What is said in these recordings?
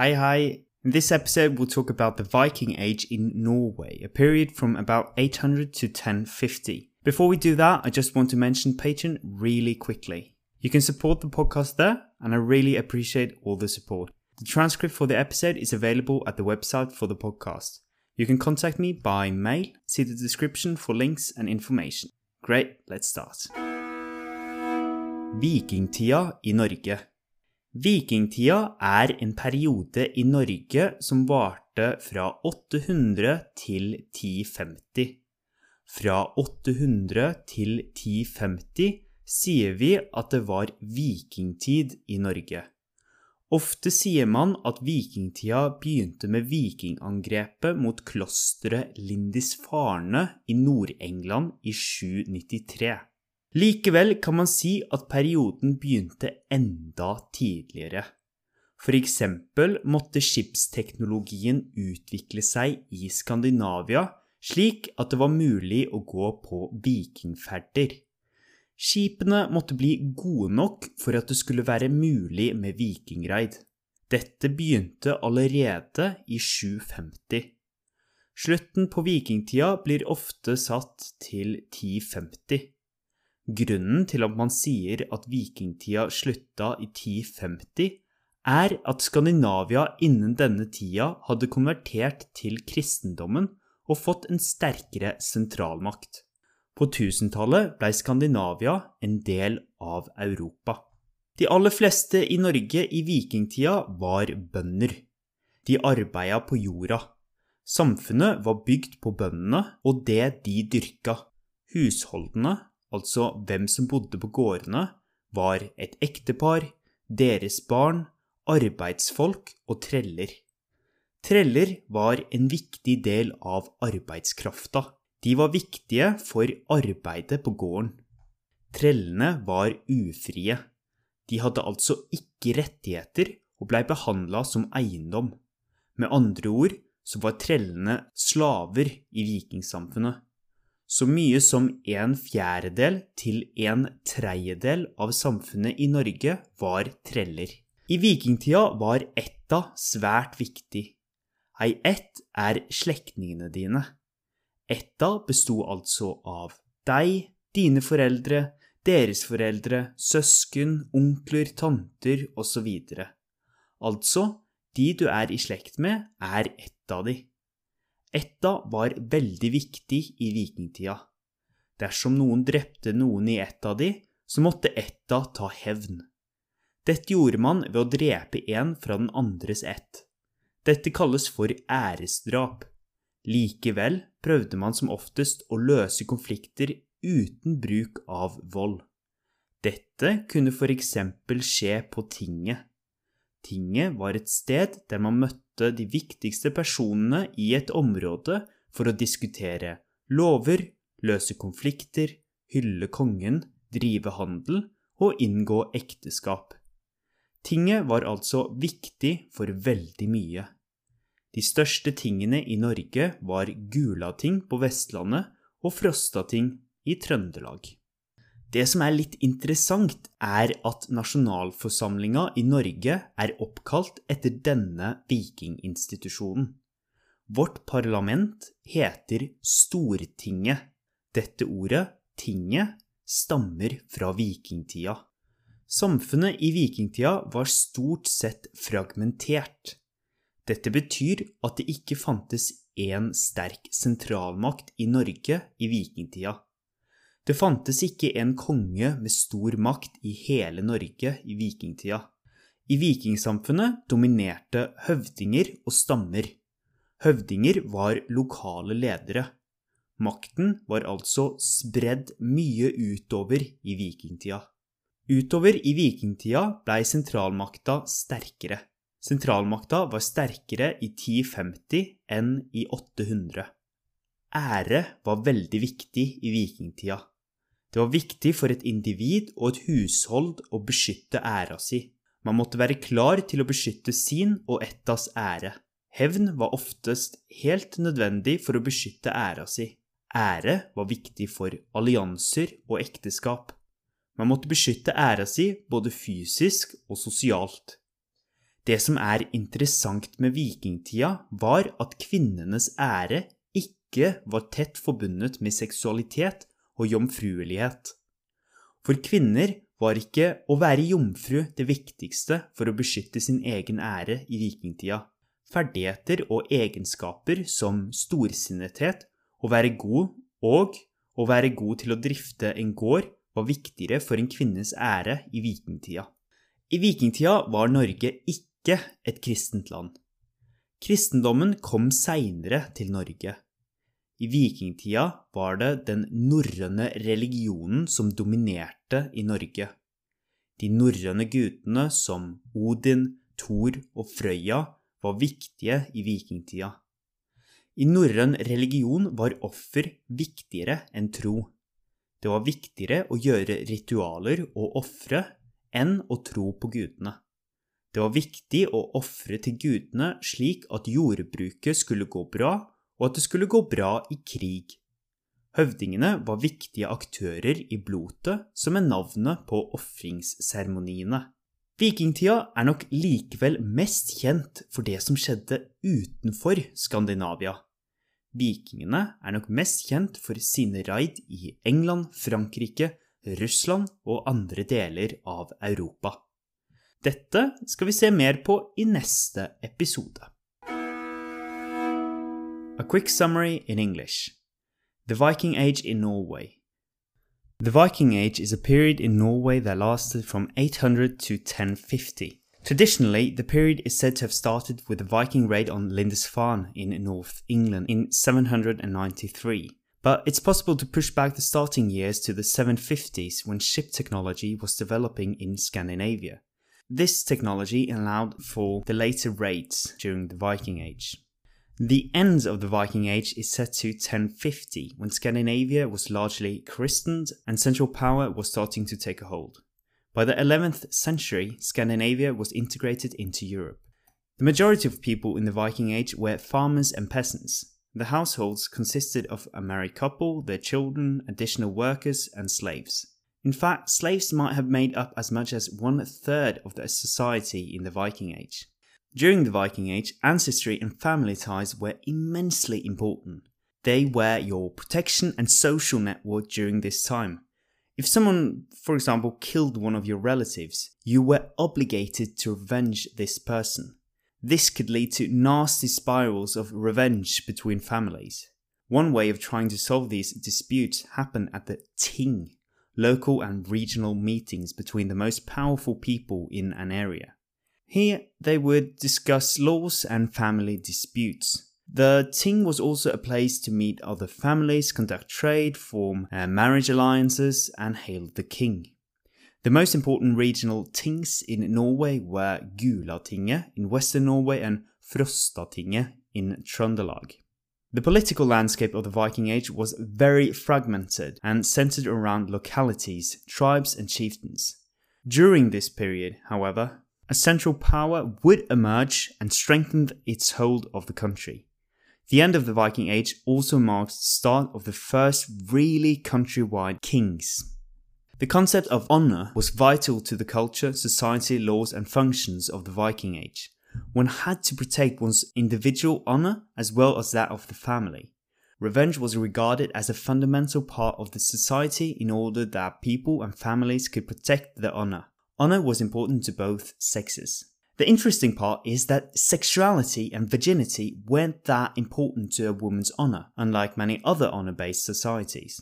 Hi, hi. In this episode, we'll talk about the Viking Age in Norway, a period from about 800 to 1050. Before we do that, I just want to mention Patreon really quickly. You can support the podcast there, and I really appreciate all the support. The transcript for the episode is available at the website for the podcast. You can contact me by mail. See the description for links and information. Great, let's start. Vikingtida i Norge. Vikingtida er en periode i Norge som varte fra 800 til 1050. Fra 800 til 1050 sier vi at det var vikingtid i Norge. Ofte sier man at vikingtida begynte med vikingangrepet mot klosteret Lindisfarne i Nord-England i 793. Likevel kan man si at perioden begynte enda tidligere. For eksempel måtte skipsteknologien utvikle seg i Skandinavia slik at det var mulig å gå på vikingferder. Skipene måtte bli gode nok for at det skulle være mulig med vikingraid. Dette begynte allerede i 750. Slutten på vikingtida blir ofte satt til 1050. Grunnen til at man sier at vikingtida slutta i 1050, er at Skandinavia innen denne tida hadde konvertert til kristendommen og fått en sterkere sentralmakt. På 1000-tallet blei Skandinavia en del av Europa. De aller fleste i Norge i vikingtida var bønder. De arbeida på jorda. Samfunnet var bygd på bøndene og det de dyrka. Husholdene altså hvem som bodde på gårdene, var et ektepar, deres barn, arbeidsfolk og treller. Treller var en viktig del av arbeidskrafta. De var viktige for arbeidet på gården. Trellene var ufrie. De hadde altså ikke rettigheter og blei behandla som eiendom. Med andre ord så var trellene slaver i vikingsamfunnet. Så mye som en fjerdedel til en tredjedel av samfunnet i Norge var treller. I vikingtida var etta svært viktig. Ei ett er slektningene dine. Etta besto altså av deg, dine foreldre, deres foreldre, søsken, onkler, tanter osv. Altså, de du er i slekt med, er etta di. Etta var veldig viktig i vikingtida. Dersom noen drepte noen i etta di, så måtte etta ta hevn. Dette gjorde man ved å drepe en fra den andres ett. Dette kalles for æresdrap. Likevel prøvde man som oftest å løse konflikter uten bruk av vold. Dette kunne for eksempel skje på tinget. Tinget var et sted der man møtte de viktigste personene i et område for å diskutere lover, løse konflikter, hylle kongen, drive handel og inngå ekteskap. Tinget var altså viktig for veldig mye. De største tingene i Norge var Gulating på Vestlandet og Frostating i Trøndelag. Det som er litt interessant, er at nasjonalforsamlinga i Norge er oppkalt etter denne vikinginstitusjonen. Vårt parlament heter Stortinget. Dette ordet, tinget, stammer fra vikingtida. Samfunnet i vikingtida var stort sett fragmentert. Dette betyr at det ikke fantes én sterk sentralmakt i Norge i vikingtida. Det fantes ikke en konge med stor makt i hele Norge i vikingtida. I vikingsamfunnet dominerte høvdinger og stammer. Høvdinger var lokale ledere. Makten var altså spredd mye utover i vikingtida. Utover i vikingtida blei sentralmakta sterkere. Sentralmakta var sterkere i 1050 enn i 800. Ære var veldig viktig i vikingtida. Det var viktig for et individ og et hushold å beskytte æra si. Man måtte være klar til å beskytte sin og ettas ære. Hevn var oftest helt nødvendig for å beskytte æra si. Ære var viktig for allianser og ekteskap. Man måtte beskytte æra si både fysisk og sosialt. Det som er interessant med vikingtida, var at kvinnenes ære ikke var tett forbundet med seksualitet og jomfruelighet. For kvinner var ikke å være jomfru det viktigste for å beskytte sin egen ære i vikingtida. Ferdigheter og egenskaper som storsinnethet, å være god og å være god til å drifte en gård var viktigere for en kvinnes ære i vikingtida. I vikingtida var Norge ikke et kristent land. Kristendommen kom seinere til Norge. I vikingtida var det den norrøne religionen som dominerte i Norge. De norrøne gudene som Odin, Thor og Frøya var viktige i vikingtida. I norrøn religion var offer viktigere enn tro. Det var viktigere å gjøre ritualer og ofre enn å tro på gudene. Det var viktig å ofre til gudene slik at jordbruket skulle gå bra, og at det skulle gå bra i krig. Høvdingene var viktige aktører i blotet, som er navnet på ofringsseremoniene. Vikingtida er nok likevel mest kjent for det som skjedde utenfor Skandinavia. Vikingene er nok mest kjent for sine raid i England, Frankrike, Russland og andre deler av Europa. Dette skal vi se mer på i neste episode. A quick summary in English. The Viking Age in Norway. The Viking Age is a period in Norway that lasted from 800 to 1050. Traditionally, the period is said to have started with the Viking raid on Lindisfarne in North England in 793. But it's possible to push back the starting years to the 750s when ship technology was developing in Scandinavia. This technology allowed for the later raids during the Viking Age. The end of the Viking Age is set to 1050, when Scandinavia was largely christened and central power was starting to take a hold. By the 11th century, Scandinavia was integrated into Europe. The majority of people in the Viking Age were farmers and peasants, the households consisted of a married couple, their children, additional workers, and slaves. In fact, slaves might have made up as much as one third of the society in the Viking Age. During the Viking Age, ancestry and family ties were immensely important. They were your protection and social network during this time. If someone, for example, killed one of your relatives, you were obligated to revenge this person. This could lead to nasty spirals of revenge between families. One way of trying to solve these disputes happened at the Ting, local and regional meetings between the most powerful people in an area. Here they would discuss laws and family disputes. The Ting was also a place to meet other families, conduct trade, form uh, marriage alliances, and hail the king. The most important regional tings in Norway were Gulatinget in western Norway and Frostatinget in Trøndelag. The political landscape of the Viking Age was very fragmented and centered around localities, tribes, and chieftains. During this period, however, a central power would emerge and strengthen its hold of the country. The end of the Viking Age also marks the start of the first really countrywide kings. The concept of honor was vital to the culture, society, laws, and functions of the Viking Age. One had to protect one's individual honor as well as that of the family. Revenge was regarded as a fundamental part of the society in order that people and families could protect their honor. Honor was important to both sexes. The interesting part is that sexuality and virginity weren't that important to a woman's honor, unlike many other honor based societies.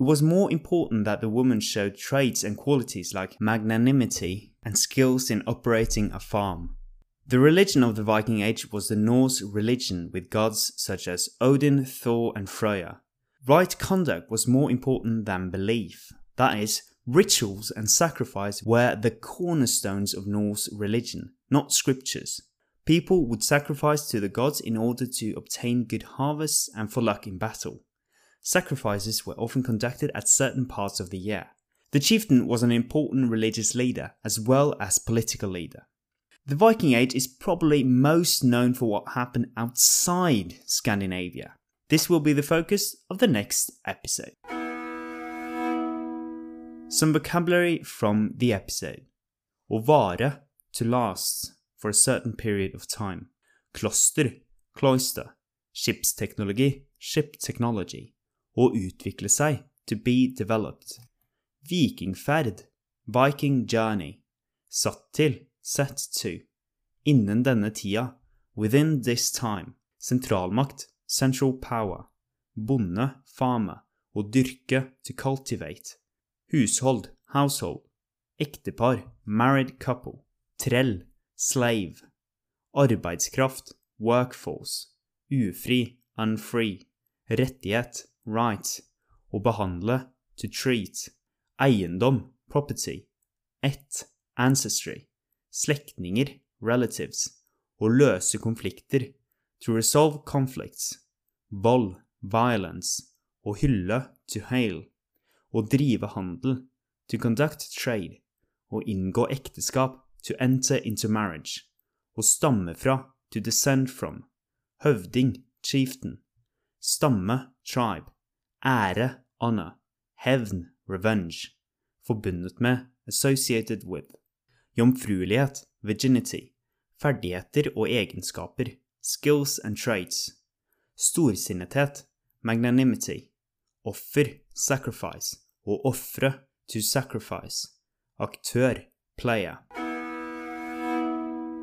It was more important that the woman showed traits and qualities like magnanimity and skills in operating a farm. The religion of the Viking Age was the Norse religion with gods such as Odin, Thor, and Freya. Right conduct was more important than belief. That is, rituals and sacrifice were the cornerstones of Norse religion, not scriptures. People would sacrifice to the gods in order to obtain good harvests and for luck in battle. Sacrifices were often conducted at certain parts of the year. The chieftain was an important religious leader as well as political leader. The Viking Age is probably most known for what happened outside Scandinavia. This will be the focus of the next episode. Some vocabulary from the episode. Å vare, to last, for a certain period of time. Kloster, cloister. Skipsteknologi, ship technology. Å utvikle seg, to be developed. Vikingferd, Viking journey. Satt til, set to. Innen denne tida, within this time. Sentralmakt, central power. Bonde, farmer. Å dyrke, to cultivate. Hushold, household. Ektepar, married couple. Trell, slave. Arbeidskraft, workforce. Ufri, unfree. Rettighet, right. Å behandle, to treat. Eiendom, property. Ett, ancestry. Slektninger, relatives. Å løse konflikter, to resolve conflicts. Vold, violence. Å hylle, to hail. Å drive handel, to conduct trade. Å inngå ekteskap, to enter into marriage. Å stamme fra, to descend from. Høvding, chieftain. Stamme, tribe. Ære, honor. Hevn, revenge. Forbundet med, associated with. Jomfruelighet, virginity. Ferdigheter og egenskaper, skills and traits. Storsinnethet, magnanimity. Offer, sacrifice. Å ofre, to sacrifice. Aktør, player.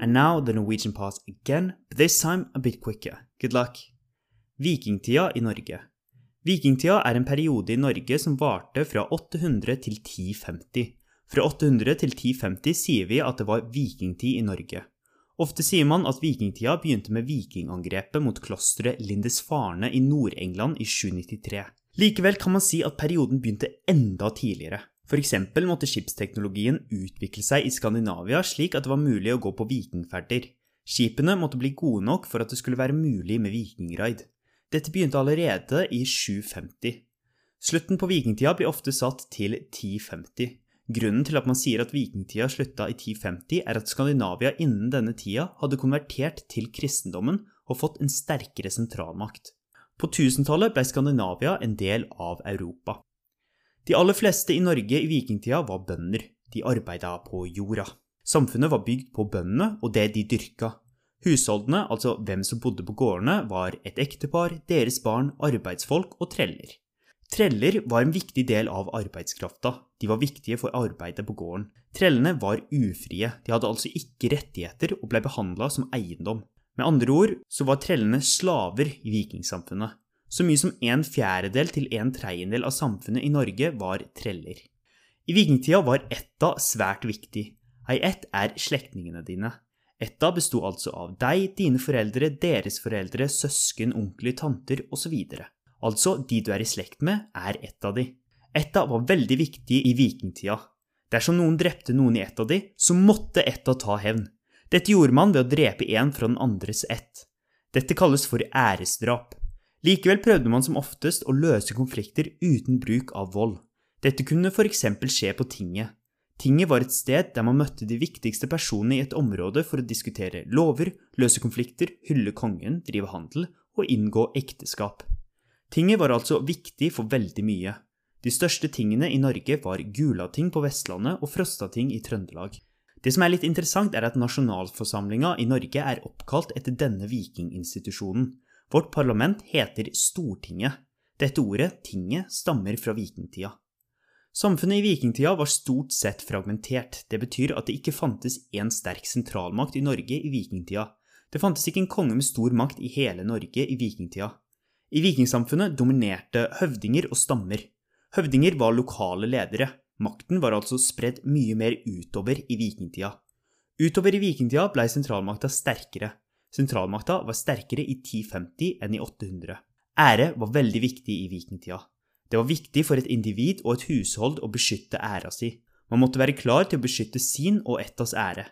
And now the Norwegian part again, but this time a bit quicker. Good luck. Vikingtida i Norge. Vikingtida er en periode i Norge som varte fra 800 til 1050. Fra 800 til 1050 sier vi at det var vikingtid i Norge. Ofte sier man at vikingtida begynte med vikingangrepet mot klosteret Lindisfarne i Nord-England i 793. Likevel kan man si at perioden begynte enda tidligere. Eksempel måtte skipsteknologien utvikle seg i Skandinavia slik at det var mulig å gå på vikingferder. Skipene måtte bli gode nok for at det skulle være mulig med vikingraid. Dette begynte allerede i 750. Slutten på vikingtida blir ofte satt til 1050. Grunnen til at man sier at vikingtida slutta i 1050, er at Skandinavia innen denne tida hadde konvertert til kristendommen og fått en sterkere sentralmakt. På 1000-tallet ble Skandinavia en del av Europa. De aller fleste i Norge i vikingtida var bønder. De arbeida på jorda. Samfunnet var bygd på bøndene og det de dyrka. Husholdene, altså hvem som bodde på gårdene, var et ektepar, deres barn, arbeidsfolk og treller. Treller var en viktig del av arbeidskrafta, de var viktige for arbeidet på gården. Trellene var ufrie, de hadde altså ikke rettigheter og ble behandla som eiendom. Med andre ord så var trellene slaver i vikingsamfunnet. Så mye som en fjerdedel til en tredjedel av samfunnet i Norge var treller. I vikingtida var etta svært viktig. Ei ett er slektningene dine. Etta besto altså av deg, dine foreldre, deres foreldre, søsken, onkler, tanter osv. Altså, de du er i slekt med, er ett av de. Etta var veldig viktig i vikingtida. Dersom noen drepte noen i ett av de, så måtte etta ta hevn. Dette gjorde man ved å drepe en fra den andres ett. Dette kalles for æresdrap. Likevel prøvde man som oftest å løse konflikter uten bruk av vold. Dette kunne f.eks. skje på tinget. Tinget var et sted der man møtte de viktigste personene i et område for å diskutere lover, løse konflikter, hylle kongen, drive handel og inngå ekteskap. Tinget var altså viktig for veldig mye. De største tingene i Norge var Gulating på Vestlandet og Frostating i Trøndelag. Det som er litt interessant, er at nasjonalforsamlinga i Norge er oppkalt etter denne vikinginstitusjonen. Vårt parlament heter Stortinget. Dette ordet, tinget, stammer fra vikingtida. Samfunnet i vikingtida var stort sett fragmentert. Det betyr at det ikke fantes én sterk sentralmakt i Norge i vikingtida. Det fantes ikke en konge med stor makt i hele Norge i vikingtida. I vikingsamfunnet dominerte høvdinger og stammer. Høvdinger var lokale ledere. Makten var altså spredd mye mer utover i vikingtida. Utover i vikingtida blei sentralmakta sterkere. Sentralmakta var sterkere i 1050 enn i 800. Ære var veldig viktig i vikingtida. Det var viktig for et individ og et hushold å beskytte æra si. Man måtte være klar til å beskytte sin og ettas ære.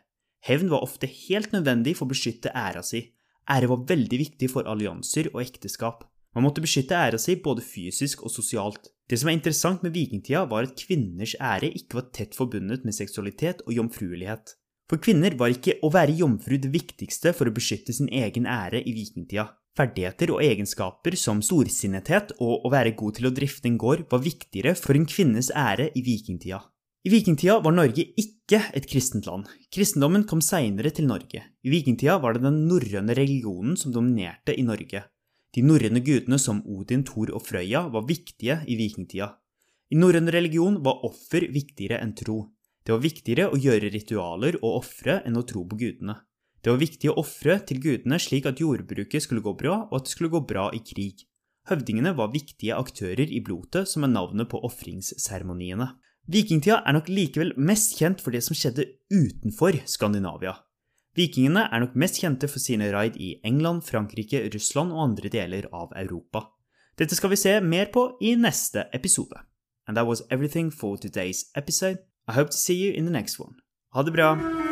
Hevn var ofte helt nødvendig for å beskytte æra si. Ære var veldig viktig for allianser og ekteskap. Man måtte beskytte æra si både fysisk og sosialt. Det som er interessant med vikingtida, var at kvinners ære ikke var tett forbundet med seksualitet og jomfruelighet. For kvinner var ikke å være jomfru det viktigste for å beskytte sin egen ære i vikingtida. Ferdigheter og egenskaper som storsinnethet og å være god til å drifte en gård var viktigere for en kvinnes ære i vikingtida. I vikingtida var Norge ikke et kristent land. Kristendommen kom seinere til Norge. I vikingtida var det den norrøne religionen som dominerte i Norge. De norrøne gudene som Odin, Thor og Frøya var viktige i vikingtida. I norrøn religion var offer viktigere enn tro. Det var viktigere å gjøre ritualer og ofre enn å tro på gudene. Det var viktig å ofre til gudene slik at jordbruket skulle gå bra, og at det skulle gå bra i krig. Høvdingene var viktige aktører i blotet, som er navnet på ofringsseremoniene. Vikingtida er nok likevel mest kjent for det som skjedde utenfor Skandinavia. Vikingene er nok mest kjente for sine raid i England, Frankrike, Russland og andre deler av Europa. Dette skal vi se mer på i neste episode. And that was everything for today's episode. I hope to see you in the next one. Ha det bra!